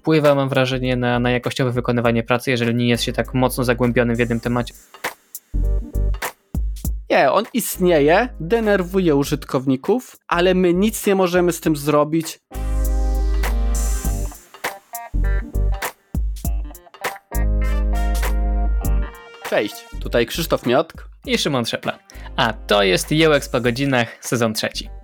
wpływa, mam wrażenie, na, na jakościowe wykonywanie pracy, jeżeli nie jest się tak mocno zagłębiony w jednym temacie. Nie, on istnieje, denerwuje użytkowników, ale my nic nie możemy z tym zrobić. Cześć, tutaj Krzysztof Miotk i Szymon Szepla. A to jest UX po godzinach, sezon trzeci.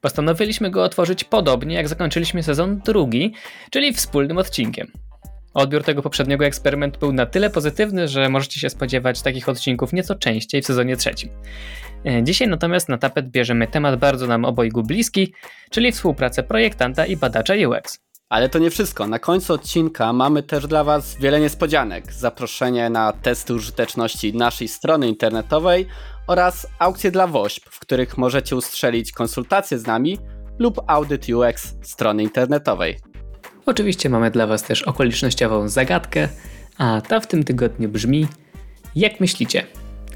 Postanowiliśmy go otworzyć podobnie jak zakończyliśmy sezon drugi, czyli wspólnym odcinkiem. Odbiór tego poprzedniego eksperymentu był na tyle pozytywny, że możecie się spodziewać takich odcinków nieco częściej w sezonie trzecim. E, dzisiaj natomiast na tapet bierzemy temat bardzo nam obojgu bliski, czyli współpracę projektanta i badacza UX. Ale to nie wszystko. Na końcu odcinka mamy też dla Was wiele niespodzianek. Zaproszenie na testy użyteczności naszej strony internetowej oraz aukcje dla WOŚP, w których możecie ustrzelić konsultacje z nami lub audyt UX strony internetowej. Oczywiście mamy dla Was też okolicznościową zagadkę, a ta w tym tygodniu brzmi: Jak myślicie,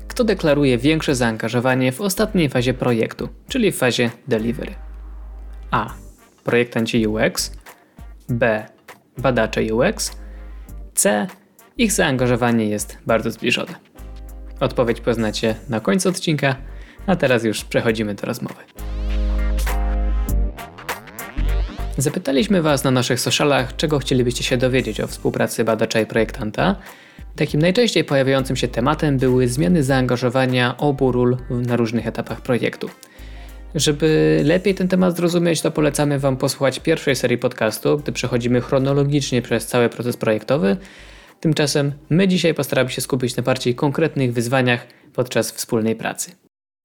kto deklaruje większe zaangażowanie w ostatniej fazie projektu, czyli w fazie delivery? A. Projektanci UX, B. Badacze UX, C. Ich zaangażowanie jest bardzo zbliżone. Odpowiedź poznacie na końcu odcinka, a teraz już przechodzimy do rozmowy. Zapytaliśmy Was na naszych socialach, czego chcielibyście się dowiedzieć o współpracy badacza i projektanta. Takim najczęściej pojawiającym się tematem były zmiany zaangażowania obu ról na różnych etapach projektu. Żeby lepiej ten temat zrozumieć, to polecamy Wam posłuchać pierwszej serii podcastu, gdy przechodzimy chronologicznie przez cały proces projektowy. Tymczasem my dzisiaj postaramy się skupić na bardziej konkretnych wyzwaniach podczas wspólnej pracy.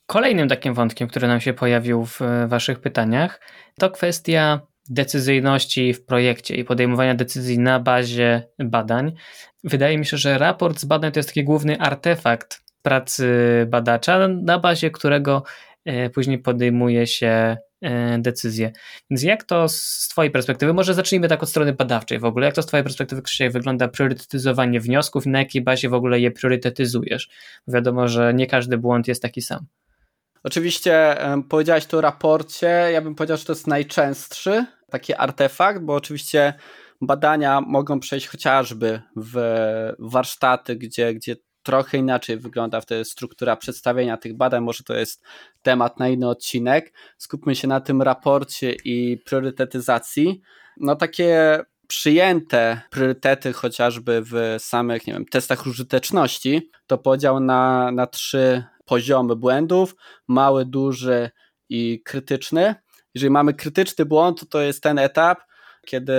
Kolejnym takim wątkiem, który nam się pojawił w Waszych pytaniach, to kwestia decyzyjności w projekcie i podejmowania decyzji na bazie badań. Wydaje mi się, że raport z badań to jest taki główny artefakt pracy badacza, na bazie którego e, później podejmuje się e, decyzje. Więc jak to z Twojej perspektywy, może zacznijmy tak od strony badawczej w ogóle, jak to z Twojej perspektywy Krzysiek wygląda priorytetyzowanie wniosków na jakiej bazie w ogóle je priorytetyzujesz? Wiadomo, że nie każdy błąd jest taki sam. Oczywiście powiedziałeś tu o raporcie, ja bym powiedział, że to jest najczęstszy taki artefakt, bo oczywiście badania mogą przejść chociażby w warsztaty, gdzie, gdzie trochę inaczej wygląda wtedy struktura przedstawienia tych badań. Może to jest temat na inny odcinek. Skupmy się na tym raporcie i priorytetyzacji. No takie przyjęte priorytety chociażby w samych, nie wiem, testach użyteczności, to podział na, na trzy poziomy błędów, mały, duży i krytyczny. Jeżeli mamy krytyczny błąd, to to jest ten etap, kiedy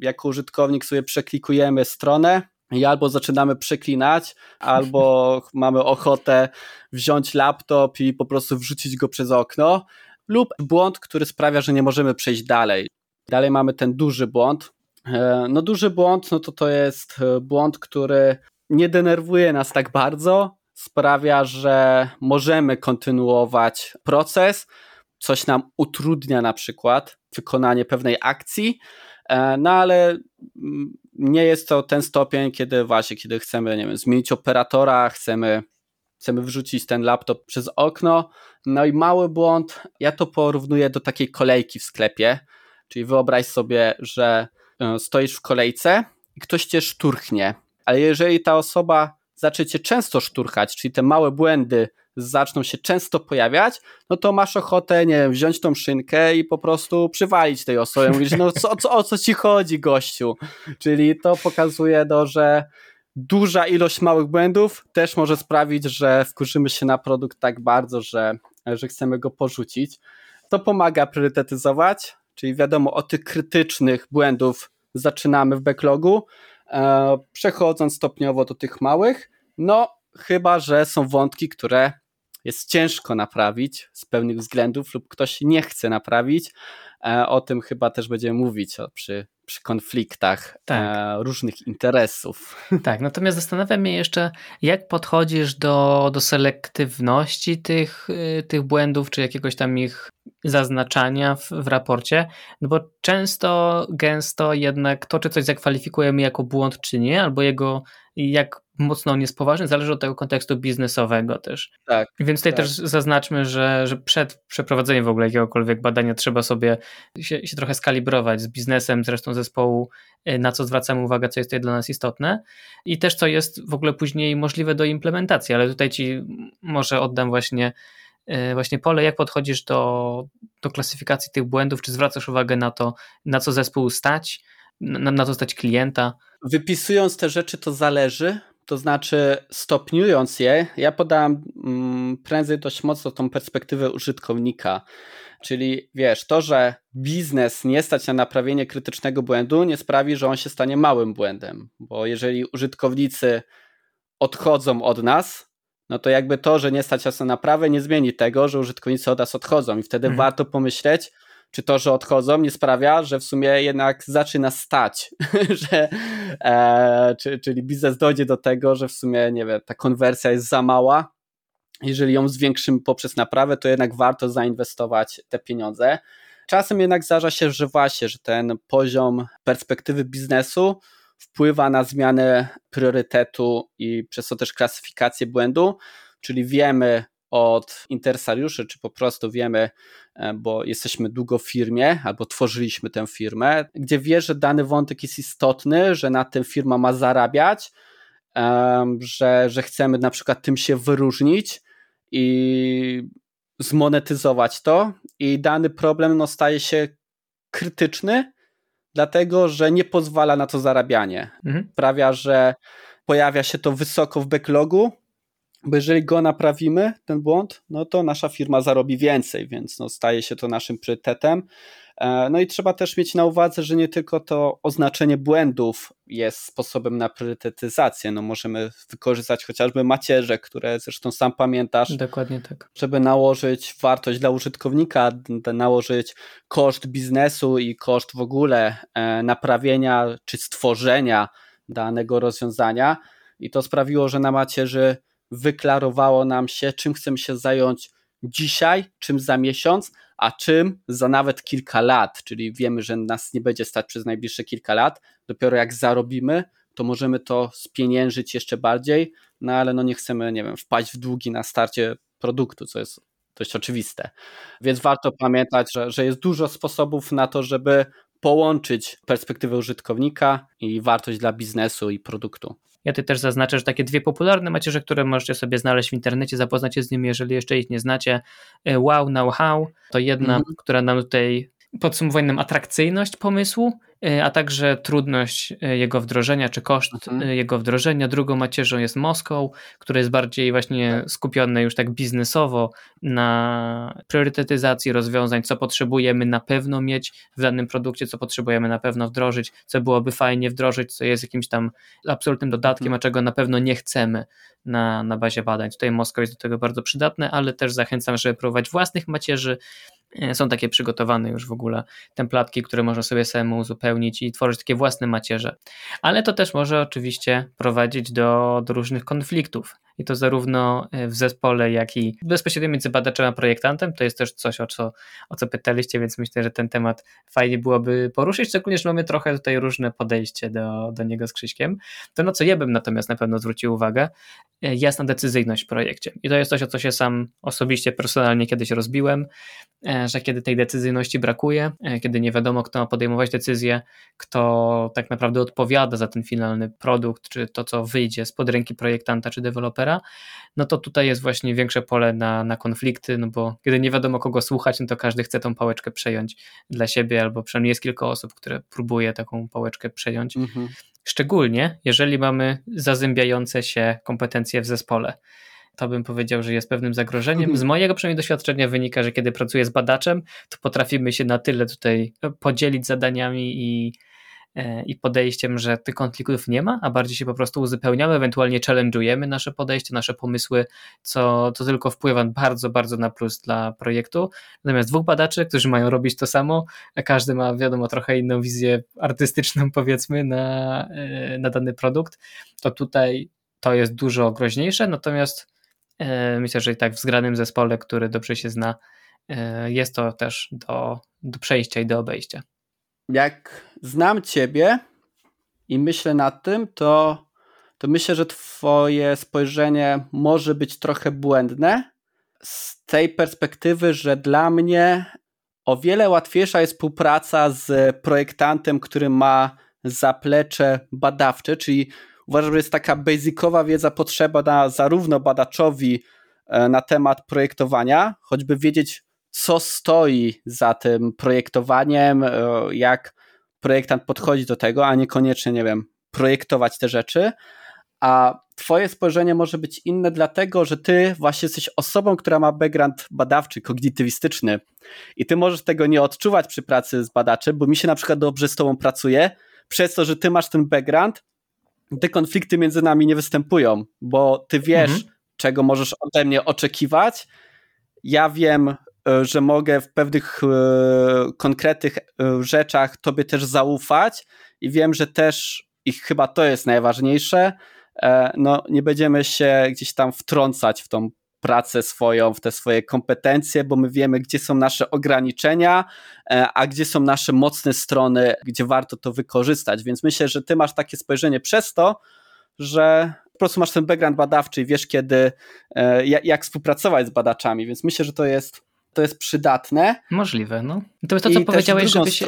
jako użytkownik sobie przeklikujemy stronę i albo zaczynamy przeklinać, albo mamy ochotę wziąć laptop i po prostu wrzucić go przez okno, lub błąd, który sprawia, że nie możemy przejść dalej. Dalej mamy ten duży błąd. E, no duży błąd, no to to jest e, błąd, który nie denerwuje nas tak bardzo, sprawia, że możemy kontynuować proces, coś nam utrudnia na przykład wykonanie pewnej akcji, no ale mm, nie jest to ten stopień, kiedy właśnie, kiedy chcemy, nie wiem, zmienić operatora, chcemy, chcemy wrzucić ten laptop przez okno, no i mały błąd, ja to porównuję do takiej kolejki w sklepie, czyli wyobraź sobie, że e, stoisz w kolejce i ktoś cię szturchnie, ale jeżeli ta osoba zacznie cię często szturchać, czyli te małe błędy zaczną się często pojawiać, no to masz ochotę, nie wiem, wziąć tą szynkę i po prostu przywalić tej osobie. Mówisz, no co, co, o co ci chodzi, gościu? Czyli to pokazuje, no, że duża ilość małych błędów też może sprawić, że wkurzymy się na produkt tak bardzo, że, że chcemy go porzucić. To pomaga priorytetyzować, czyli wiadomo, o tych krytycznych błędów zaczynamy w backlogu, e, przechodząc stopniowo do tych małych, no chyba, że są wątki, które jest ciężko naprawić z pewnych względów lub ktoś nie chce naprawić. E, o tym chyba też będziemy mówić przy, przy konfliktach tak. E, różnych interesów. Tak, natomiast zastanawiam się jeszcze, jak podchodzisz do, do selektywności tych, y, tych błędów, czy jakiegoś tam ich zaznaczania w, w raporcie, no bo często, gęsto jednak to, czy coś zakwalifikujemy jako błąd, czy nie, albo jego jak mocno niespoważny, zależy od tego kontekstu biznesowego też. Tak. Więc tutaj tak. też zaznaczmy, że, że przed przeprowadzeniem w ogóle jakiegokolwiek badania trzeba sobie się, się trochę skalibrować z biznesem, z resztą zespołu, y, na co zwracamy uwagę, co jest tutaj dla nas istotne i też co jest w ogóle później możliwe do implementacji, ale tutaj Ci może oddam właśnie y, właśnie pole, jak podchodzisz do, do klasyfikacji tych błędów, czy zwracasz uwagę na to, na co zespół stać, na, na to stać klienta? Wypisując te rzeczy to zależy, to znaczy stopniując je, ja podałem mm, prędzej dość mocno tą perspektywę użytkownika. Czyli wiesz, to, że biznes nie stać na naprawienie krytycznego błędu, nie sprawi, że on się stanie małym błędem. Bo jeżeli użytkownicy odchodzą od nas, no to jakby to, że nie stać nas na naprawę, nie zmieni tego, że użytkownicy od nas odchodzą. I wtedy mhm. warto pomyśleć, czy to, że odchodzą, nie sprawia, że w sumie jednak zaczyna stać, że, e, czy, czyli biznes dojdzie do tego, że w sumie, nie wiem, ta konwersja jest za mała. Jeżeli ją zwiększymy poprzez naprawę, to jednak warto zainwestować te pieniądze. Czasem jednak zdarza się, że właśnie, że ten poziom perspektywy biznesu wpływa na zmianę priorytetu i przez to też klasyfikację błędu, czyli wiemy, od interesariuszy, czy po prostu wiemy, e, bo jesteśmy długo w firmie albo tworzyliśmy tę firmę, gdzie wie, że dany wątek jest istotny, że na tym firma ma zarabiać, że, że chcemy na przykład tym się wyróżnić i zmonetyzować to i dany problem no, staje się krytyczny, dlatego że nie pozwala na to zarabianie. Mhm. Sprawia, że pojawia się to wysoko w backlogu, bo jeżeli go naprawimy, ten błąd, no to nasza firma zarobi więcej, więc no staje się to naszym priorytetem. E, no i trzeba też mieć na uwadze, że nie tylko to oznaczenie błędów jest sposobem na priorytetyzację. No możemy wykorzystać chociażby macierze, które zresztą sam pamiętasz. Dokładnie tak. Żeby nałożyć wartość dla użytkownika, nałożyć koszt biznesu i koszt w ogóle e, naprawienia czy stworzenia danego rozwiązania. I to sprawiło, że na macierzy wyklarowało nam się, czym chcemy się zająć dzisiaj, czym za miesiąc, a czym za nawet kilka lat, czyli wiemy, że nas nie będzie stać przez najbliższe kilka lat. Dopiero jak zarobimy, to możemy to spieniężyć jeszcze bardziej, no ale no nie chcemy, nie wiem, wpaść w długi na starcie produktu, co jest dość oczywiste. Więc warto pamiętać, że, że jest dużo sposobów na to, żeby połączyć perspektywę użytkownika i wartość dla biznesu i produktu. Ja tutaj też zaznaczę, że takie dwie popularne macierze, które możecie sobie znaleźć w internecie, zapoznać się z nimi, jeżeli jeszcze ich nie znacie. E, wow, Now How to jedna, mm -hmm. która nam tutaj podsumowuje nam atrakcyjność pomysłu E, a także trudność e, jego wdrożenia, czy koszt mhm. E, jego wdrożenia. Drugą macierzą jest Moskał, który jest bardziej właśnie tak. skupiony już tak biznesowo na priorytetyzacji rozwiązań, co potrzebujemy na pewno mieć w danym produkcie, co potrzebujemy na pewno wdrożyć, co byłoby fajnie wdrożyć, co jest jakimś tam absolutnym dodatkiem, mhm. a czego na pewno nie chcemy na, na bazie badań. Tutaj Moskał jest do tego bardzo przydatny, ale też zachęcam, żeby próbować własnych macierzy, są takie przygotowane już w ogóle templatki, które można sobie samemu uzupełnić i tworzyć takie własne macierze. Ale to też może oczywiście prowadzić do, do różnych konfliktów i to zarówno e, w zespole, jak i bezpośrednio między badaczem a projektantem. To jest też coś, o co, o co pytaliście, więc myślę, że ten temat fajnie byłoby poruszyć, szczególnie, że mamy trochę tutaj różne podejście do, do niego z Krzyśkiem. To na co ja bym natomiast na pewno zwrócił uwagę, e, jasna decyzyjność w projekcie. I to jest coś, o co się sam osobiście, personalnie kiedyś rozbiłem, e, że kiedy tej decyzyjności brakuje, kiedy nie wiadomo, kto ma podejmować decyzję, kto tak naprawdę odpowiada za ten finalny produkt, czy to, co wyjdzie spod ręki projektanta czy dewelopera, no to tutaj jest właśnie większe pole na, na konflikty, no bo kiedy nie wiadomo kogo słuchać, no to każdy chce tą pałeczkę przejąć dla siebie, albo przynajmniej jest kilka osób, które próbuje taką pałeczkę przejąć. Mhm. Szczególnie jeżeli mamy zazębiające się kompetencje w zespole to bym powiedział, że jest pewnym zagrożeniem. Mhm. Z mojego przynajmniej doświadczenia wynika, że kiedy pracuję z badaczem, to potrafimy się na tyle tutaj podzielić zadaniami i i podejściem, że tych konfliktów nie ma, a bardziej się po prostu uzupełniamy, ewentualnie challenge'ujemy nasze podejście, nasze pomysły, co, co tylko wpływa bardzo, bardzo na plus dla projektu. Natomiast dwóch badaczy, którzy mają robić to samo, każdy ma wiadomo trochę inną wizję artystyczną powiedzmy na, e, na dany produkt, to tutaj to jest dużo groźniejsze, natomiast e, myślę, że i tak w zgranym zespole, który dobrze się zna, jest to też do, do przejścia i do obejścia jak znam ciebie i myślę nad tym, to to myślę, że Twoje spojrzenie może być trochę błędne z tej perspektywy, że dla mnie o wiele łatwiejsza jest współpraca z projektantem, który ma zaplecze badawcze, czyli uważam, że jest taka basicowa wiedza potrzebna zarówno badaczowi e, na temat projektowania, choćby wiedzieć, co stoi za tym projektowaniem, e, jak projektant podchodzi do tego, a niekoniecznie, nie wiem, projektować te rzeczy, a twoje spojrzenie może być inne dlatego, że ty właśnie jesteś osobą, która ma background badawczy, kognitywistyczny i ty możesz tego nie odczuwać przy pracy z badaczem, bo mi się na przykład dobrze z tobą pracuje, przez to, że ty masz ten background, te konflikty między nami nie występują, bo ty wiesz, mhm. czego możesz ode mnie oczekiwać. Ja wiem, że mogę w pewnych e, konkretnych e, rzeczach tobie też zaufać i wiem, że też i chyba to jest najważniejsze, no nie będziemy się gdzieś tam wtrącać w tą pracę swoją, w te swoje kompetencje, bo my wiemy, gdzie są nasze ograniczenia, e, a gdzie są nasze mocne strony, gdzie warto to wykorzystać. Więc myślę, że ty masz takie spojrzenie przez to, że po prostu masz ten background badawczy i wiesz, kiedy, e, jak współpracować z badaczami, więc myślę, że to jest, to jest przydatne. Możliwe, no. To jest to, co I powiedziałeś, żeby się,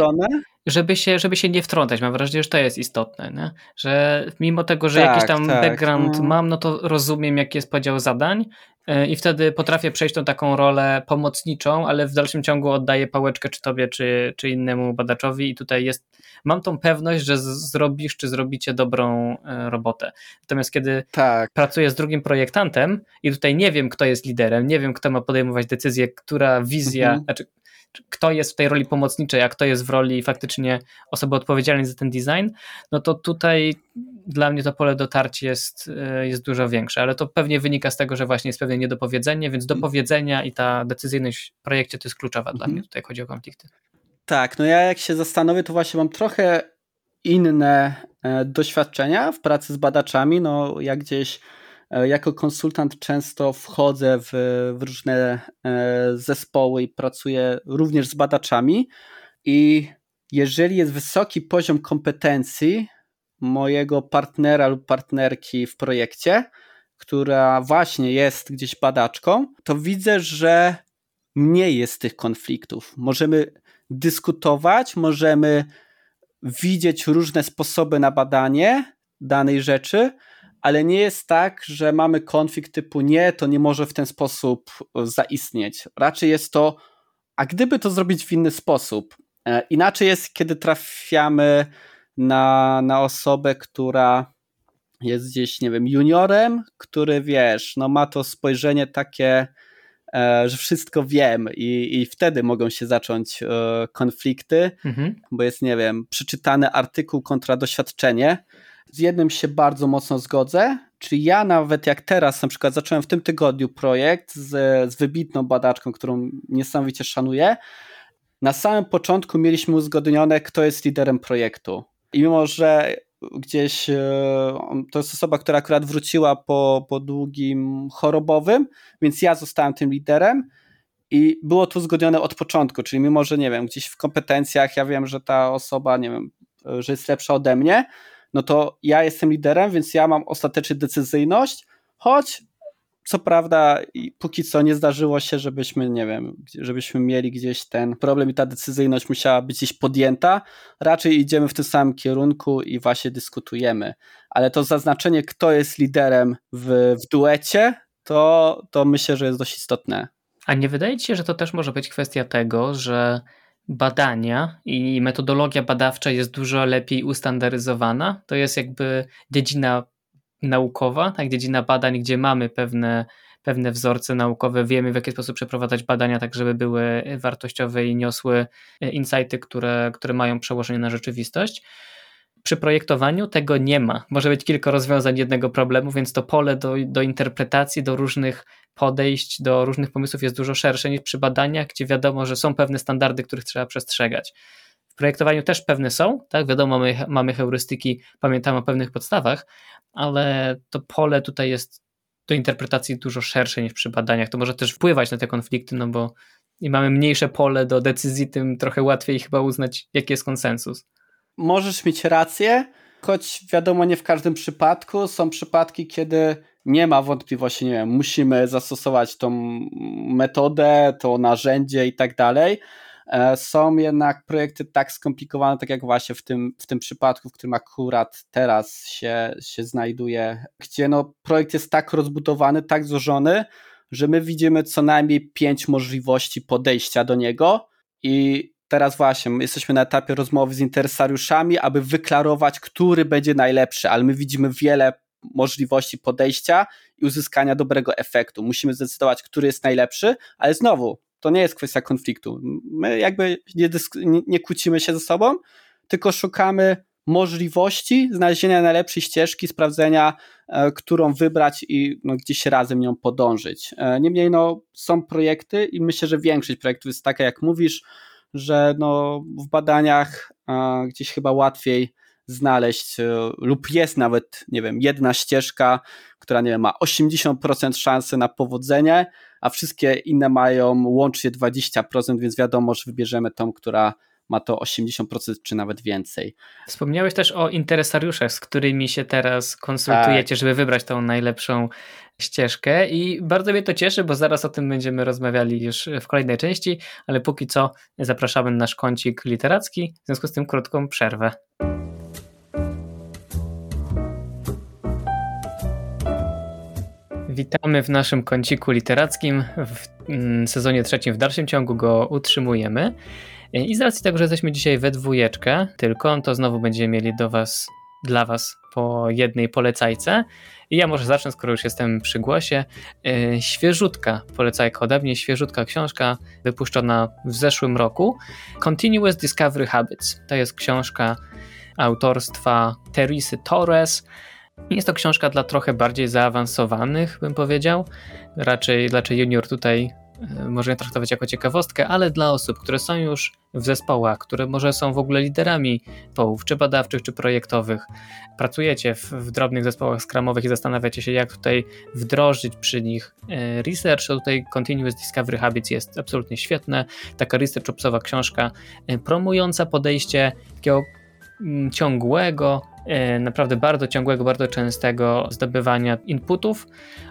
żeby, się, żeby się nie wtrącać. Mam wrażenie, że to jest istotne, nie? że mimo tego, że tak, jakiś tam tak. background no. mam, no to rozumiem, jaki jest podział zadań E, i wtedy potrafię przejść tą taką rolę pomocniczą, ale w dalszym ciągu oddaję pałeczkę czy tobie, czy, czy innemu badaczowi i tutaj jest, mam tą pewność, że zrobisz, czy zrobicie dobrą e, robotę. Natomiast kiedy tak. pracuję z drugim projektantem i tutaj nie wiem, kto jest liderem, nie wiem, kto ma podejmować decyzję, która wizja, mhm. znaczy kto jest w tej roli pomocniczej, a kto jest w roli faktycznie osoby odpowiedzialnej za ten design, no to tutaj dla mnie to pole dotarcia jest, e, jest dużo większe, ale to pewnie wynika z tego, że właśnie jest pewne niedopowiedzenie, więc dopowiedzenia i ta decyzyjność w projekcie to jest kluczowa dla mnie mhm. tutaj chodzi o konflikty. Tak, no ja jak się zastanowię, to właśnie mam trochę inne e, doświadczenia w pracy z badaczami, no jak gdzieś jako konsultant często wchodzę w, w różne e, zespoły i pracuję również z badaczami. I jeżeli jest wysoki poziom kompetencji mojego partnera lub partnerki w projekcie, która właśnie jest gdzieś badaczką, to widzę, że mniej jest tych konfliktów. Możemy dyskutować, możemy widzieć różne sposoby na badanie danej rzeczy, ale nie jest tak, że mamy konflikt typu nie, to nie może w ten sposób e, zaistnieć. Raczej jest to, a gdyby to zrobić w inny sposób. E, inaczej jest, kiedy trafiamy na, na osobę, która jest gdzieś, nie wiem, juniorem, który wiesz, no ma to spojrzenie takie, e, że wszystko wiem i, i wtedy mogą się zacząć konflikty, mhm. bo jest, nie wiem, przeczytany artykuł kontra doświadczenie z jednym się bardzo mocno zgodzę, czyli ja nawet jak teraz na przykład zacząłem w tym tygodniu projekt z, z wybitną badaczką, którą niesamowicie szanuję, na samym początku mieliśmy uzgodnione, kto jest liderem projektu. I mimo, że gdzieś e, to jest osoba, która akurat wróciła po, po długim chorobowym, więc ja zostałem tym liderem i było to uzgodnione od początku, czyli mimo, że nie wiem, gdzieś w kompetencjach ja wiem, że ta osoba, nie wiem, że jest lepsza ode mnie, no to ja jestem liderem, więc ja mam ostatecznie decyzyjność, choć co prawda póki co nie zdarzyło się, żebyśmy, nie wiem, żebyśmy mieli gdzieś ten problem i ta decyzyjność musiała być gdzieś podjęta. Raczej idziemy w tym samym kierunku i właśnie dyskutujemy. Ale to zaznaczenie, kto jest liderem w, w duecie, to, to myślę, że jest dość istotne. A nie wydaje ci się, że to też może być kwestia tego, że badania i metodologia badawcza jest dużo lepiej ustandaryzowana. To jest jakby dziedzina naukowa, tak, dziedzina badań, gdzie mamy pewne, pewne wzorce naukowe, wiemy w jaki sposób przeprowadzać badania, tak żeby były wartościowe i niosły insighty, które, które mają przełożenie na rzeczywistość. Przy projektowaniu tego nie ma. Może być kilka rozwiązań jednego problemu, więc to pole do, do interpretacji, do różnych podejść, do różnych pomysłów jest dużo szersze niż przy badaniach, gdzie wiadomo, że są pewne standardy, których trzeba przestrzegać. W projektowaniu też pewne są, tak? Wiadomo, mamy, mamy heurystyki, pamiętamy o pewnych podstawach, ale to pole tutaj jest do interpretacji dużo szersze niż przy badaniach. To może też wpływać na te konflikty, no bo im mamy mniejsze pole do decyzji, tym trochę łatwiej chyba uznać, jaki jest konsensus możesz mieć rację, choć wiadomo, nie w każdym przypadku. Są przypadki, kiedy nie ma wątpliwości, nie wiem, musimy zastosować tą metodę, to narzędzie i tak dalej. E, są jednak projekty tak skomplikowane, tak jak właśnie w tym, w tym przypadku, w którym akurat teraz się, się znajduje, gdzie no, projekt jest tak rozbudowany, tak złożony, że my widzimy co najmniej pięć możliwości podejścia do niego i teraz właśnie jesteśmy na etapie rozmowy z interesariuszami, aby wyklarować, który będzie najlepszy, ale my widzimy wiele możliwości podejścia i uzyskania dobrego efektu. Musimy zdecydować, który jest najlepszy, ale znowu, to nie jest kwestia konfliktu. My jakby nie, nie, nie kłócimy się ze sobą, tylko szukamy możliwości znalezienia najlepszej ścieżki, sprawdzenia, e, którą wybrać i no, gdzieś razem nią podążyć. E, niemniej no, są projekty i myślę, że większość projektów jest taka, jak mówisz, że no, w badaniach e, gdzieś chyba łatwiej znaleźć lub jest nawet, nie wiem, jedna ścieżka, która nie wiem, ma 80% szansy na powodzenie, a wszystkie inne mają łącznie 20%, więc wiadomo, że wybierzemy tą, która ma to 80% czy nawet więcej. Wspomniałeś też o interesariuszach, z którymi się teraz konsultujecie, tak. żeby wybrać tą najlepszą ścieżkę i bardzo mnie to cieszy, bo zaraz o tym będziemy rozmawiali już w kolejnej części, ale póki co zapraszamy na nasz kącik literacki, w związku z tym krótką przerwę. Witamy w naszym kąciku literackim. W mm, sezonie trzecim w dalszym ciągu go utrzymujemy. I z racji tego, że jesteśmy dzisiaj we dwójeczkę tylko, to znowu będziemy mieli do was, dla was po jednej polecajce. I ja może zacznę, skoro już jestem przy głosie. E, świeżutka polecajka ode mnie, świeżutka książka wypuszczona w zeszłym roku. Continuous Discovery Habits. To jest książka autorstwa Teresy Torres. Jest to książka dla trochę bardziej zaawansowanych, bym powiedział. Raczej, raczej junior tutaj e, można traktować jako ciekawostkę, ale dla osób, które są już w zespołach, które może są w ogóle liderami zespołów, czy badawczych, czy projektowych, pracujecie w, w drobnych zespołach skramowych i zastanawiacie się, jak tutaj wdrożyć przy nich e, research, to tutaj Continuous Discovery Habits jest absolutnie świetne. Taka research opsowa książka e, promująca podejście takiego mm, ciągłego, naprawdę bardzo ciągłego, bardzo częstego zdobywania inputów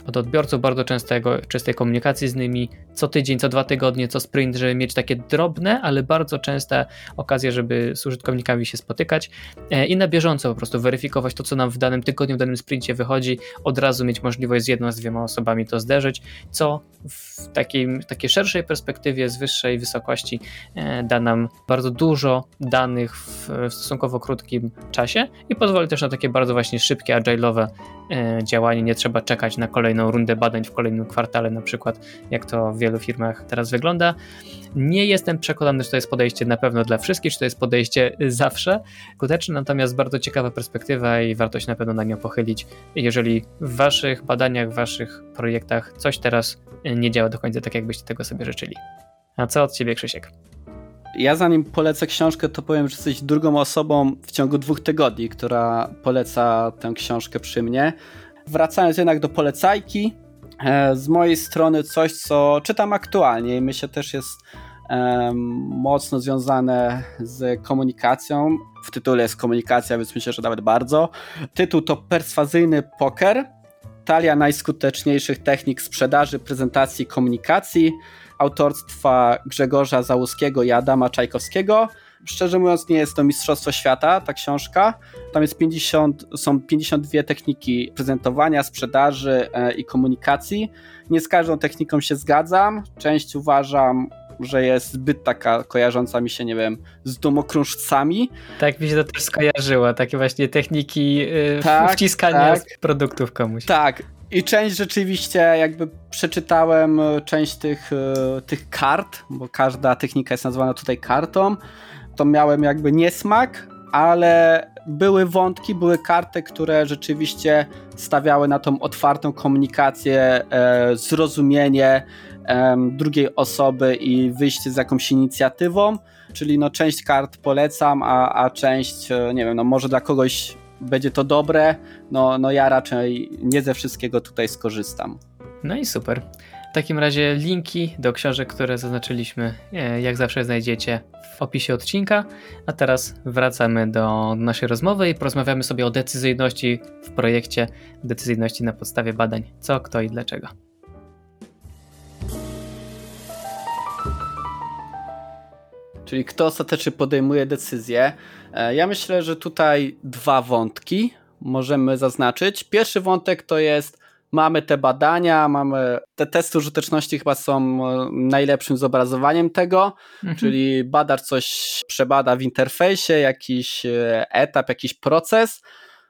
od odbiorców, bardzo częstego, czystej komunikacji z nimi, co tydzień, co dwa tygodnie, co sprint, żeby mieć takie drobne, ale bardzo częste okazje, żeby z użytkownikami się spotykać e, i na bieżąco po prostu weryfikować to, co nam w danym tygodniu, w danym sprincie wychodzi, od razu mieć możliwość z jedną, z dwiema osobami to zderzyć, co w takiej, takiej szerszej perspektywie, z wyższej wysokości e, da nam bardzo dużo danych w, stosunkowo krótkim czasie i pozwoli też na takie bardzo właśnie szybkie, agile'owe e, działanie. Nie trzeba czekać na kolejną rundę badań w kolejnym kwartale, na przykład, jak to w wielu firmach teraz wygląda. Nie jestem przekonany, czy to jest podejście na pewno dla wszystkich, czy to jest podejście zawsze skuteczne, natomiast bardzo ciekawa perspektywa i warto się na pewno na nią pochylić, jeżeli w waszych badaniach, w waszych projektach coś teraz nie działa do końca tak, jakbyście tego sobie życzyli. A co od ciebie, Krzysiek? Ja zanim polecę książkę, to powiem, że jesteś drugą osobą w ciągu dwóch tygodni, która poleca tę książkę przy mnie. Wracając jednak do polecajki, e, z mojej strony coś, co czytam aktualnie i myślę też jest mocno związane z komunikacją. W tytule jest komunikacja, więc myślę, że nawet bardzo. Tytuł to Perswazyjny Poker. Talia najskuteczniejszych technik sprzedaży, prezentacji komunikacji autorstwa Grzegorza Załuskiego i Adama Czajkowskiego. Szczerze mówiąc, nie jest to Mistrzostwo Świata, ta książka. Tam jest 50, są 52 techniki prezentowania, sprzedaży e, i komunikacji. Nie z każdą techniką się zgadzam. Część uważam, że jest zbyt taka kojarząca mi się, nie wiem, z domokrążcami. Tak mi się to też skojarzyło, takie właśnie techniki yy, tak, wciskania tak. produktów komuś. Tak, i część rzeczywiście jakby przeczytałem e, część tych, e, tych kart, bo każda technika jest nazwana tutaj kartą. To miałem jakby niesmak, ale były wątki, były karty, które rzeczywiście stawiały na tą otwartą komunikację, e, zrozumienie drugiej osoby i wyjście z jakąś inicjatywą. Czyli no część kart polecam, a, a część, nie wiem, no może dla kogoś będzie to dobre, no, no ja raczej nie ze wszystkiego tutaj skorzystam. No i super. takim razie linki do książek, które zaznaczyliśmy, e, jak zawsze znajdziecie w opisie odcinka. A teraz wracamy do naszej rozmowy i porozmawiamy sobie o decyzyjności w projekcie, decyzyjności na podstawie badań, co, kto i dlaczego. Czyli kto ostatecznie podejmuje decyzję. E, ja myślę, że tutaj dwa wątki możemy zaznaczyć. Pierwszy wątek to jest mamy te badania, mamy te testy użyteczności chyba są e, najlepszym zobrazowaniem tego, mhm. czyli badacz coś przebada w interfejsie, jakiś e, etap, jakiś proces,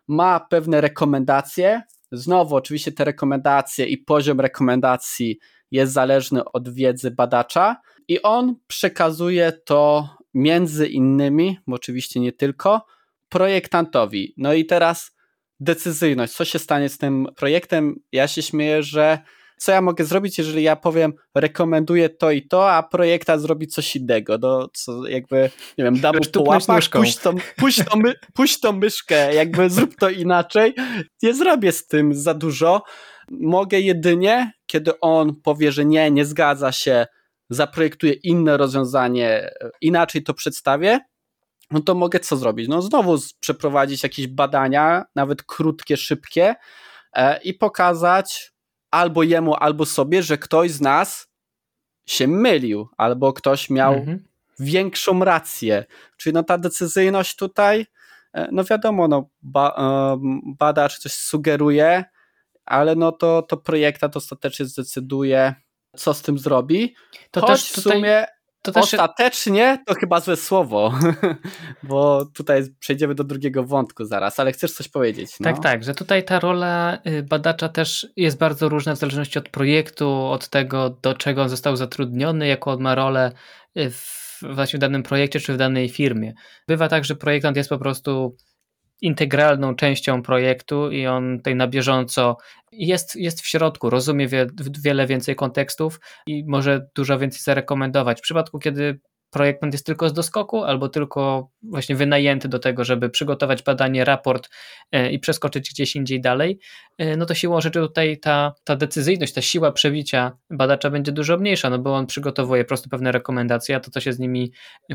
ma pewne rekomendacje. Znowu, oczywiście te rekomendacje i poziom rekomendacji jest zależny od wiedzy badacza i on przekazuje to między innymi, oczywiście nie tylko, projektantowi. No i teraz decyzyjność. Co się stanie z tym projektem? Ja się śmieję, że co ja mogę zrobić, jeżeli ja powiem, rekomenduję to i to, a projekta zrobi coś innego. No, co jakby, nie wiem, dam mu po łapach, puść tą, puść, tą my, puść tą myszkę, jakby zrób to inaczej. Nie zrobię z tym za dużo. Mogę jedynie, kiedy on powie, że nie, nie zgadza się, zaprojektuję inne rozwiązanie, inaczej to przedstawię, no to mogę co zrobić? No znowu przeprowadzić jakieś badania, nawet krótkie, szybkie e, i pokazać albo jemu, albo sobie, że ktoś z nas się mylił, albo ktoś miał mhm. większą rację. Czyli no ta decyzyjność tutaj, e, no wiadomo, no ba, e, badacz coś sugeruje, ale no to, to projektant ostatecznie zdecyduje, co z tym zrobi. To Choć też tutaj... w sumie to też... Ostatecznie to chyba złe słowo, bo tutaj przejdziemy do drugiego wątku zaraz, ale chcesz coś powiedzieć? No? Tak, tak, że tutaj ta rola y, badacza też jest bardzo różna w zależności od projektu, od tego, do czego on został zatrudniony, jaką on ma rolę y, w, właśnie w danym projekcie czy w danej firmie. Bywa tak, że projektant jest po prostu integralną częścią projektu i on tutaj na bieżąco jest, jest w środku, rozumie wie, wiele więcej kontekstów i może dużo więcej zarekomendować. W przypadku, kiedy projektant jest tylko z doskoku, albo tylko właśnie wynajęty do tego, żeby przygotować badanie, raport e, i przeskoczyć gdzieś indziej dalej, e, no to siłą rzeczy tutaj ta, ta decyzyjność, ta siła przebicia badacza będzie dużo mniejsza, no bo on przygotowuje po prostu pewne rekomendacje, a to, co się z nimi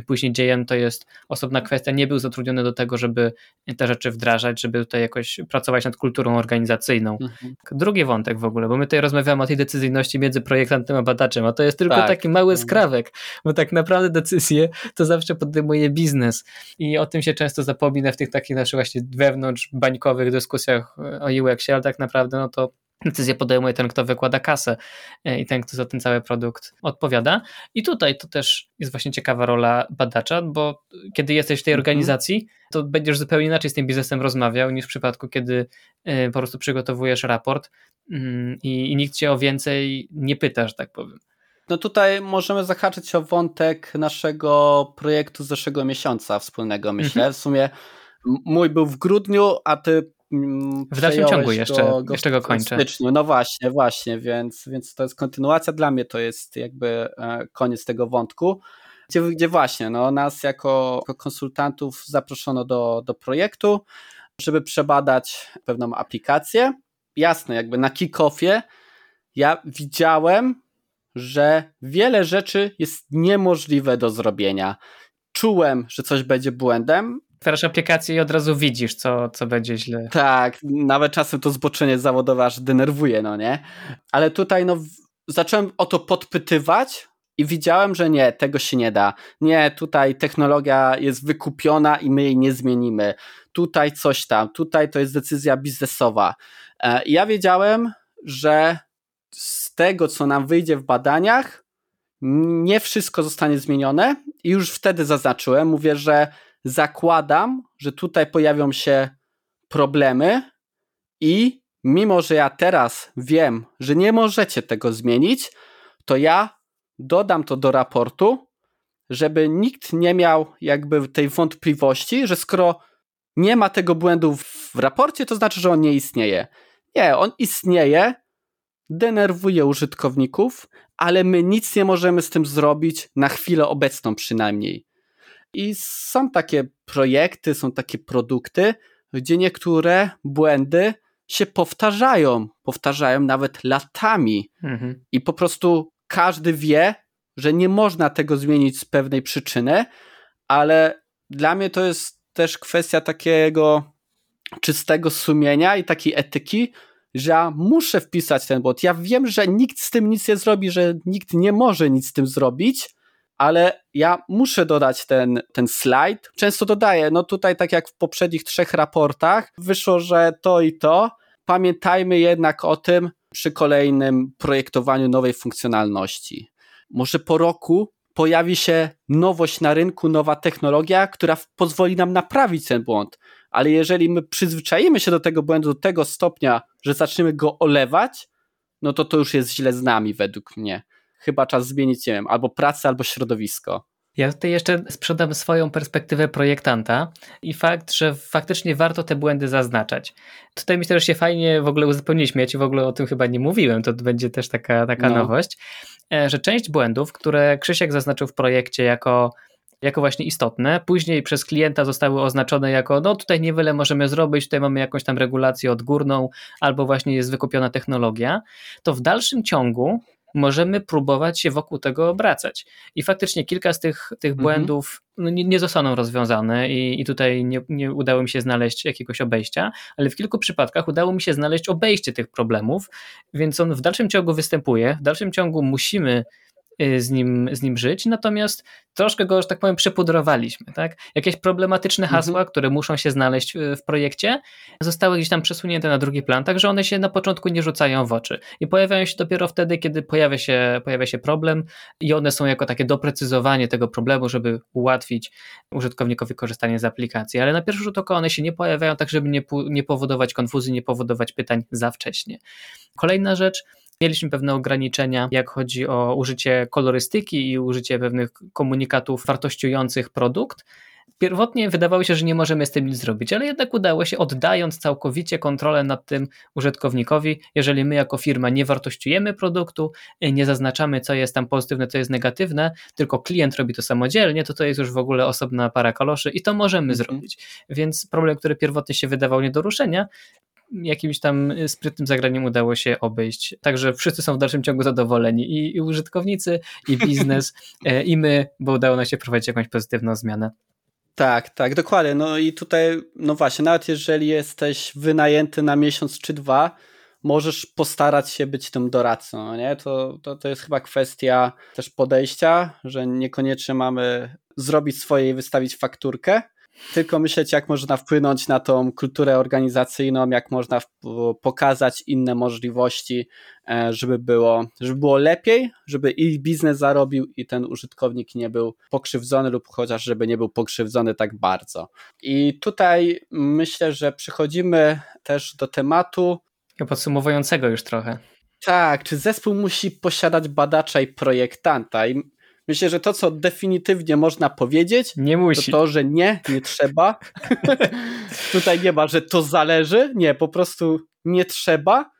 później dzieje, no to jest osobna kwestia. Nie był zatrudniony do tego, żeby te rzeczy wdrażać, żeby tutaj jakoś pracować nad kulturą organizacyjną. Mhm. Drugi wątek w ogóle, bo my tutaj rozmawiamy o tej decyzyjności między projektantem a badaczem, a to jest tylko tak. taki mały mhm. skrawek, bo tak naprawdę decyzje, to zawsze podejmuje biznes. I o tym się często zapomina w tych takich naszych właśnie wewnątrz bańkowych dyskusjach o UX-ie, ale tak naprawdę no to decyzję podejmuje ten, kto wykłada kasę e, i ten, kto za ten cały produkt odpowiada. I tutaj to też jest właśnie ciekawa rola badacza, bo kiedy jesteś w tej mhm. organizacji, to będziesz zupełnie inaczej z tym biznesem rozmawiał niż w przypadku, kiedy e, po prostu przygotowujesz raport mm, i, i nikt cię o więcej nie pyta, że tak powiem. No tutaj możemy zahaczyć o wątek naszego projektu z zeszłego miesiąca wspólnego, myślę. Mhm. W sumie mój był w grudniu, a ty mm, w dalszym ciągu jeszcze go, go jeszcze go kończę. W styczniu. No właśnie, właśnie, więc, więc to jest kontynuacja. Dla mnie to jest jakby e, koniec tego wątku. Gdzie, gdzie właśnie no, nas jako, jako konsultantów zaproszono do, do projektu, żeby przebadać pewną aplikację. Jasne, jakby na kick-offie ja widziałem, że wiele rzeczy jest niemożliwe do zrobienia. Czułem, że coś będzie błędem. Otwierasz aplikację i od razu widzisz, co, co będzie źle. Tak, nawet czasem to zboczenie zawodowe aż denerwuje, no nie? Ale tutaj no, zacząłem o to podpytywać i widziałem, że nie, tego się nie da. Nie, tutaj technologia jest wykupiona i my jej nie zmienimy. Tutaj coś tam, tutaj to jest decyzja biznesowa. E, ja wiedziałem, że z tego, co nam wyjdzie w badaniach, nie wszystko zostanie zmienione i już wtedy zaznaczyłem, mówię, że zakładam, że tutaj pojawią się problemy i mimo, że ja teraz wiem, że nie możecie tego zmienić, to ja dodam to do raportu, żeby nikt nie miał jakby tej wątpliwości, że skoro nie ma tego błędu w raporcie, to znaczy, że on nie istnieje. Nie, on istnieje, denerwuje użytkowników, ale my nic nie możemy z tym zrobić na chwilę obecną przynajmniej. I są takie projekty, są takie produkty, gdzie niektóre błędy się powtarzają, powtarzają nawet latami. Mhm. I po prostu każdy wie, że nie można tego zmienić z pewnej przyczyny, ale dla mnie to jest też kwestia takiego czystego sumienia i takiej etyki, że ja muszę wpisać ten błąd. Ja wiem, że nikt z tym nic nie zrobi, że nikt nie może nic z tym zrobić, ale ja muszę dodać ten, ten slajd. Często dodaję, no tutaj tak jak w poprzednich trzech raportach, wyszło, że to i to. Pamiętajmy jednak o tym przy kolejnym projektowaniu nowej funkcjonalności. Może po roku pojawi się nowość na rynku, nowa technologia, która pozwoli nam naprawić ten błąd. Ale jeżeli my przyzwyczajimy się do tego błędu do tego stopnia, że zaczniemy go olewać, no to to już jest źle z nami według mnie chyba czas zmienić, nie wiem, albo pracę, albo środowisko. Ja tutaj jeszcze sprzedam swoją perspektywę projektanta i fakt, że faktycznie warto te błędy zaznaczać. Tutaj myślę, że się fajnie w ogóle uzupełniliśmy. Ja ci w ogóle o tym chyba nie mówiłem, to będzie też taka, taka no. nowość, e, że część błędów, które Krzysiek zaznaczył w projekcie jako jako właśnie istotne. Później przez klienta zostały oznaczone jako, no tutaj niewiele możemy zrobić, tutaj mamy jakąś tam regulację odgórną, albo właśnie jest wykupiona technologia. To w dalszym ciągu możemy próbować się wokół tego obracać. I faktycznie kilka z tych, tych mhm. błędów no, nie, nie, zostaną rozwiązane i, i tutaj nie, nie udało mi się znaleźć jakiegoś obejścia, ale w kilku przypadkach udało mi się znaleźć obejście tych problemów, więc on w dalszym ciągu występuje, w dalszym ciągu musimy z nim, z nim żyć, natomiast troszkę go, że tak powiem, przepudrowaliśmy. Tak? Jakieś problematyczne mhm. hasła, mhm. które muszą się znaleźć y, w projekcie, zostały gdzieś tam przesunięte na drugi plan, tak że one się na początku nie rzucają w oczy i pojawiają się dopiero wtedy, kiedy pojawia się, pojawia się problem i one są jako takie doprecyzowanie tego problemu, żeby ułatwić użytkownikowi korzystanie z aplikacji, ale na pierwszy rzut oka one się nie pojawiają tak, żeby nie, nie powodować konfuzji, nie powodować pytań za wcześnie. Kolejna rzecz, Mieliśmy pewne ograniczenia, jak chodzi o użycie kolorystyki i użycie pewnych komunikatów wartościujących produkt. Pierwotnie wydawało się, że nie możemy z tym nic zrobić, ale jednak udało się, oddając całkowicie kontrolę nad tym użytkownikowi. Jeżeli my jako firma nie wartościujemy produktu, nie zaznaczamy, co jest tam pozytywne, co jest negatywne, tylko klient robi to samodzielnie, to to jest już w ogóle osobna para kaloszy i to możemy mhm. zrobić. Więc problem, który pierwotnie się wydawał nie do ruszenia, jakimś tam sprytnym zagraniem udało się obejść. Także wszyscy są w dalszym ciągu zadowoleni i, i użytkownicy, i biznes, e, i my, bo udało nam się prowadzić jakąś pozytywną zmianę. Tak, tak, dokładnie. No i tutaj, no właśnie, nawet jeżeli jesteś wynajęty na miesiąc czy dwa, możesz postarać się być tym doradcą, no nie? To, to, to jest chyba kwestia też podejścia, że niekoniecznie mamy zrobić swoje i wystawić fakturkę, tylko myśleć, jak można wpłynąć na tą kulturę organizacyjną, jak można pokazać inne możliwości, e, żeby było, żeby było lepiej, żeby i biznes zarobił, i ten użytkownik nie był pokrzywdzony, lub chociaż żeby nie był pokrzywdzony tak bardzo. I tutaj myślę, że przechodzimy też do tematu. Podsumowującego już trochę. Tak, czy zespół musi posiadać badacza i projektanta? I Myślę, że to, co definitywnie można powiedzieć, nie musi. to to, że nie, nie trzeba. Tutaj nie ma, że to zależy. Nie, po prostu nie trzeba.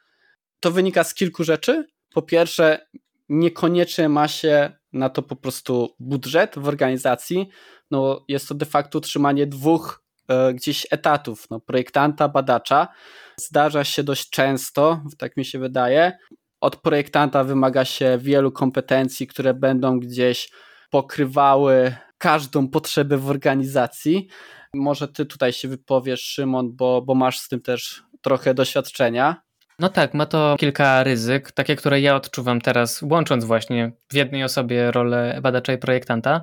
To wynika z kilku rzeczy. Po pierwsze, niekoniecznie ma się na to po prostu budżet w organizacji. No, jest to de facto utrzymanie dwóch e, gdzieś etatów, no, projektanta, badacza. Zdarza się dość często, tak mi się wydaje, od projektanta wymaga się wielu kompetencji, które będą gdzieś pokrywały każdą potrzebę w organizacji. Może ty tutaj się wypowiesz, Szymon, bo, bo masz z tym też trochę doświadczenia. No tak, ma to kilka ryzyk, takie, które ja odczuwam teraz, łącząc właśnie w jednej osobie rolę badacza i projektanta,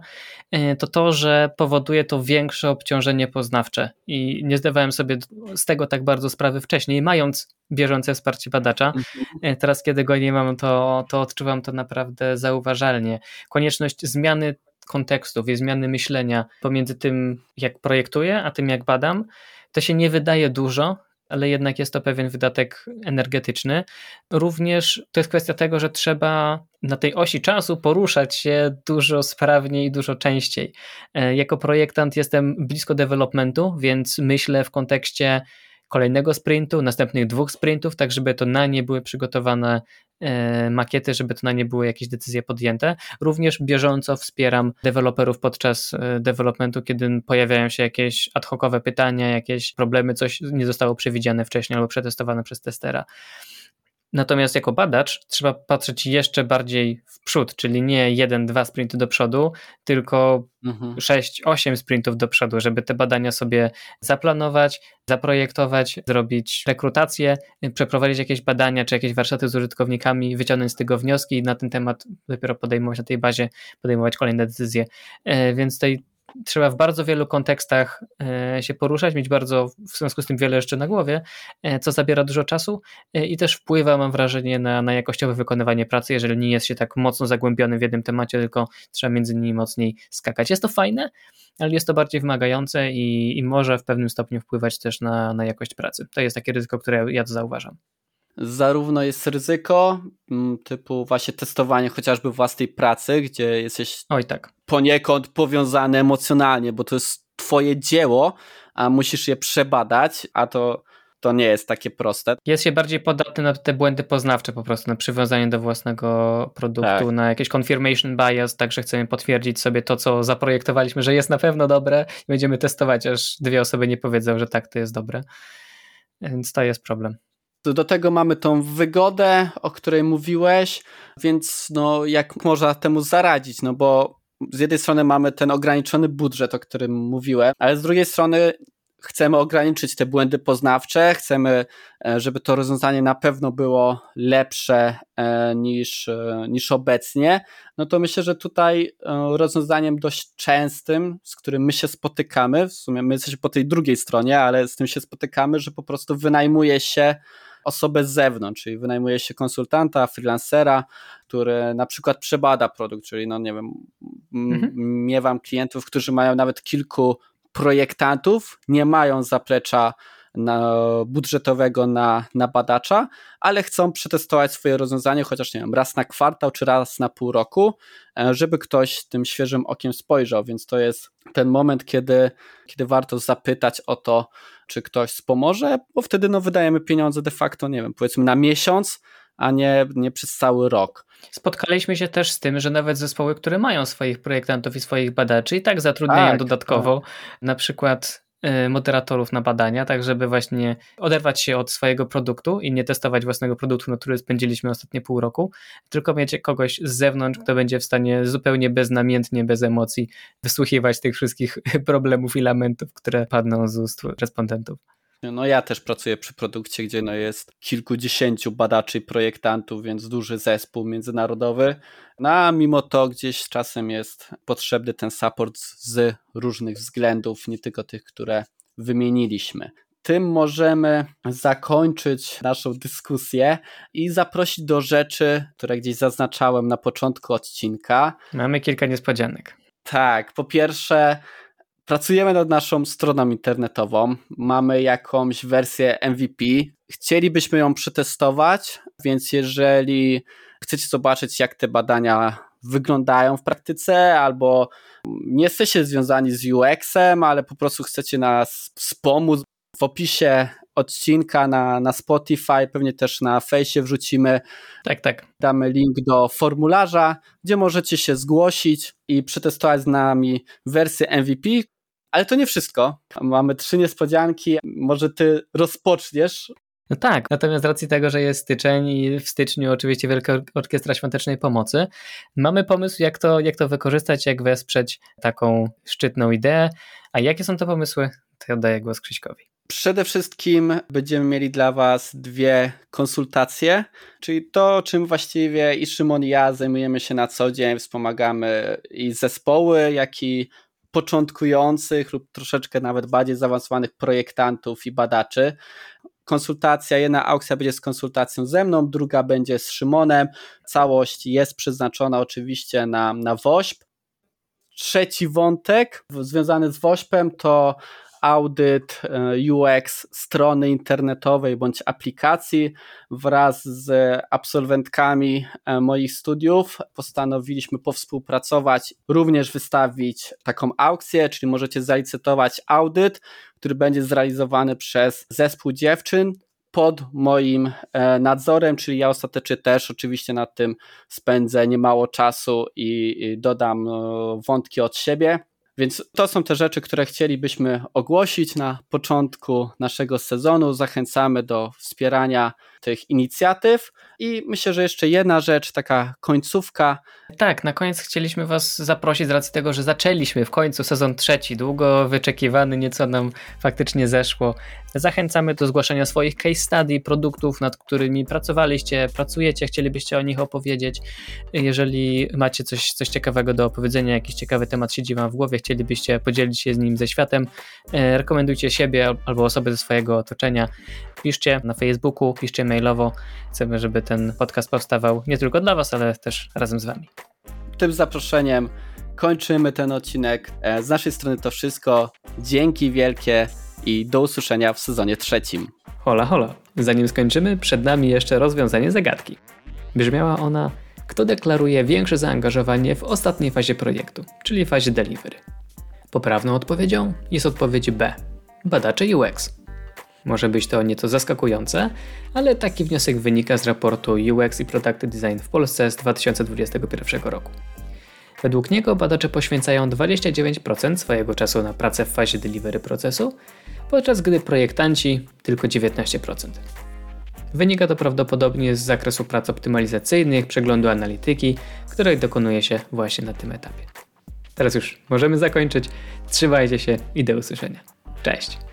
e, to to, że powoduje to większe obciążenie poznawcze i nie zdawałem sobie z tego tak bardzo sprawy wcześniej, mając bieżące wsparcie badacza. Mhm. E, teraz, kiedy go nie mam, to, to odczuwam to naprawdę zauważalnie. Konieczność zmiany kontekstów i zmiany myślenia pomiędzy tym, jak projektuję, a tym, jak badam, to się nie wydaje dużo, ale jednak jest to pewien wydatek energetyczny. Również to jest kwestia tego, że trzeba na tej osi czasu poruszać się dużo sprawniej i dużo częściej. E, jako projektant jestem blisko developmentu, więc myślę w kontekście kolejnego sprintu, następnych dwóch sprintów, tak żeby to na nie były przygotowane makiety, żeby to na nie były jakieś decyzje podjęte. Również bieżąco wspieram deweloperów podczas e, developmentu, kiedy pojawiają się jakieś ad hocowe pytania, jakieś problemy, coś nie zostało przewidziane wcześniej albo przetestowane przez testera. Natomiast jako badacz trzeba patrzeć jeszcze bardziej w przód, czyli nie jeden, dwa sprinty do przodu, tylko mhm. 6, 8 sprintów do przodu, żeby te badania sobie zaplanować, zaprojektować, zrobić rekrutację, przeprowadzić jakieś badania czy jakieś warsztaty z użytkownikami, wyciągnąć z tego wnioski i na ten temat dopiero podejmować na tej bazie, podejmować kolejne decyzje. E, więc tej trzeba w bardzo wielu kontekstach e, się poruszać, mieć bardzo w związku z tym wiele jeszcze na głowie, e, co zabiera dużo czasu e, i też wpływa, mam wrażenie, na, na jakościowe wykonywanie pracy, jeżeli nie jest się tak mocno zagłębiony w jednym temacie, tylko trzeba między nimi mocniej skakać. Jest to fajne, ale jest to bardziej wymagające i, i może w pewnym stopniu wpływać też na, na jakość pracy. To jest takie ryzyko, które ja zauważam zarówno jest ryzyko mm, typu właśnie testowanie chociażby własnej pracy, gdzie jesteś Oj, tak. poniekąd powiązany emocjonalnie, bo to jest twoje dzieło, a musisz je przebadać, a to to nie jest takie proste. Jest się bardziej podatny na te błędy poznawcze po prostu, na przywiązanie do własnego produktu, tak. na jakieś confirmation bias, także chcemy potwierdzić sobie to, co zaprojektowaliśmy, że jest na pewno dobre i będziemy testować, aż dwie osoby nie powiedzą, że tak, to jest dobre. Więc to jest problem. Do tego mamy tą wygodę, o której mówiłeś, więc no, jak można temu zaradzić? No bo z jednej strony mamy ten ograniczony budżet, o którym mówiłem, ale z drugiej strony chcemy ograniczyć te błędy poznawcze, chcemy, e, żeby to rozwiązanie na pewno było lepsze e, niż, e, niż obecnie, no to myślę, że tutaj rozwiązaniem dość częstym, z którym my się spotykamy, w sumie my jesteśmy po tej drugiej stronie, ale z tym się spotykamy, że po prostu wynajmuje się osobę z zewnątrz, czyli wynajmuje się konsultanta, freelancera, który na przykład przebada produkt, czyli no nie wiem, mhm. miewam klientów, którzy mają nawet kilku projektantów, nie mają zaplecza na, budżetowego na, na badacza, ale chcą przetestować swoje rozwiązanie chociaż nie wiem, raz na kwartał czy raz na pół roku, e, żeby ktoś tym świeżym okiem spojrzał, więc to jest ten moment, kiedy, kiedy warto zapytać o to, czy ktoś wspomoże, bo wtedy no, wydajemy pieniądze de facto, nie wiem, powiedzmy na miesiąc, a nie, nie przez cały rok. Spotkaliśmy się też z tym, że nawet zespoły, które mają swoich projektantów i swoich badaczy i tak zatrudniają tak, dodatkowo tak. na przykład moderatorów na badania, tak żeby właśnie oderwać się od swojego produktu i nie testować własnego produktu, na który spędziliśmy ostatnie pół roku, tylko mieć kogoś z zewnątrz, kto będzie w stanie zupełnie beznamiętnie, bez emocji wysłuchiwać tych wszystkich problemów i lamentów, które padną z ust respondentów. No ja też pracuję przy produkcie, gdzie no jest kilkudziesięciu badaczy i projektantów, więc duży zespół międzynarodowy. No a mimo to gdzieś czasem jest potrzebny ten support z różnych względów, nie tylko tych, które wymieniliśmy. Tym możemy zakończyć naszą dyskusję i zaprosić do rzeczy, które gdzieś zaznaczałem na początku odcinka. Mamy kilka niespodzianek. Tak, po pierwsze, Pracujemy nad naszą stroną internetową, mamy jakąś wersję MVP. Chcielibyśmy ją przetestować, więc jeżeli chcecie zobaczyć, jak te badania wyglądają w praktyce, albo nie jesteście związani z UX-em, ale po prostu chcecie nas wspomóc, w opisie odcinka na, na Spotify, pewnie też na fejsie wrzucimy. Tak, tak. Damy link do formularza, gdzie możecie się zgłosić i przetestować z nami wersję MVP, ale to nie wszystko. Mamy trzy niespodzianki. Może ty rozpoczniesz no tak, natomiast z racji tego, że jest styczeń i w styczniu oczywiście Wielka Orkiestra Świątecznej Pomocy, mamy pomysł, jak to, jak to wykorzystać, jak wesprzeć taką szczytną ideę. A jakie są to pomysły? To ja oddaję głos Krzyśkowi. Przede wszystkim będziemy mieli dla Was dwie konsultacje, czyli to, czym właściwie i Szymon i ja zajmujemy się na co dzień, wspomagamy i zespoły, jak i początkujących lub troszeczkę nawet bardziej zaawansowanych projektantów i badaczy. Konsultacja, jedna aukcja będzie z konsultacją ze mną, druga będzie z Szymonem. Całość jest przeznaczona oczywiście na, na WOŚP. Trzeci wątek związany z WOŚPem to audyt e, UX strony internetowej bądź aplikacji. Wraz z absolwentkami e, moich studiów postanowiliśmy powspółpracować, również wystawić taką aukcję, czyli możecie zalicytować audyt, który będzie zrealizowany przez zespół dziewczyn. pod moim e, nadzorem, czyli ja ostatecznie też oczywiście nad tym spędzę niemało czasu i dodam wątki od siebie. Więc to są te rzeczy, które chcielibyśmy ogłosić na początku naszego sezonu. Zachęcamy do wspierania tych inicjatyw. I myślę, że jeszcze jedna rzecz, taka końcówka. Tak, na koniec chcieliśmy Was zaprosić z racji tego, że zaczęliśmy w końcu sezon trzeci, długo wyczekiwany, nieco nam faktycznie zeszło. Zachęcamy do zgłaszania swoich case study, produktów, nad którymi pracowaliście, pracujecie, chcielibyście o nich opowiedzieć. Jeżeli macie coś, coś ciekawego do opowiedzenia, jakiś ciekawy temat siedzi Wam w głowie, chcielibyście podzielić się z nim ze światem, e, rekomendujcie siebie albo osoby ze swojego otoczenia. Piszcie na Facebooku, piszcie mailowo. Chcemy, żeby ten podcast powstawał nie tylko dla Was, ale też razem z Wami. Tym zaproszeniem kończymy ten odcinek. E, z naszej strony to wszystko. Dzięki wielkie i do usłyszenia w sezonie trzecim. Hola, hola. Zanim skończymy, przed nami jeszcze rozwiązanie zagadki. Brzmiała ona, kto deklaruje większe zaangażowanie w ostatniej fazie projektu, czyli fazie delivery. Poprawną odpowiedzią jest odpowiedź B. Badacze UX. Może być to nieco zaskakujące, ale taki wniosek wynika z raportu UX i Product Design w Polsce z 2021 roku. Według niego badacze poświęcają 29% swojego czasu na pracę w fazie delivery procesu, podczas gdy projektanci tylko 19%. Wynika to prawdopodobnie z zakresu prac optymalizacyjnych, przeglądu analityki, której dokonuje się właśnie na tym etapie. Teraz już możemy zakończyć. Trzymajcie się i do usłyszenia. Cześć!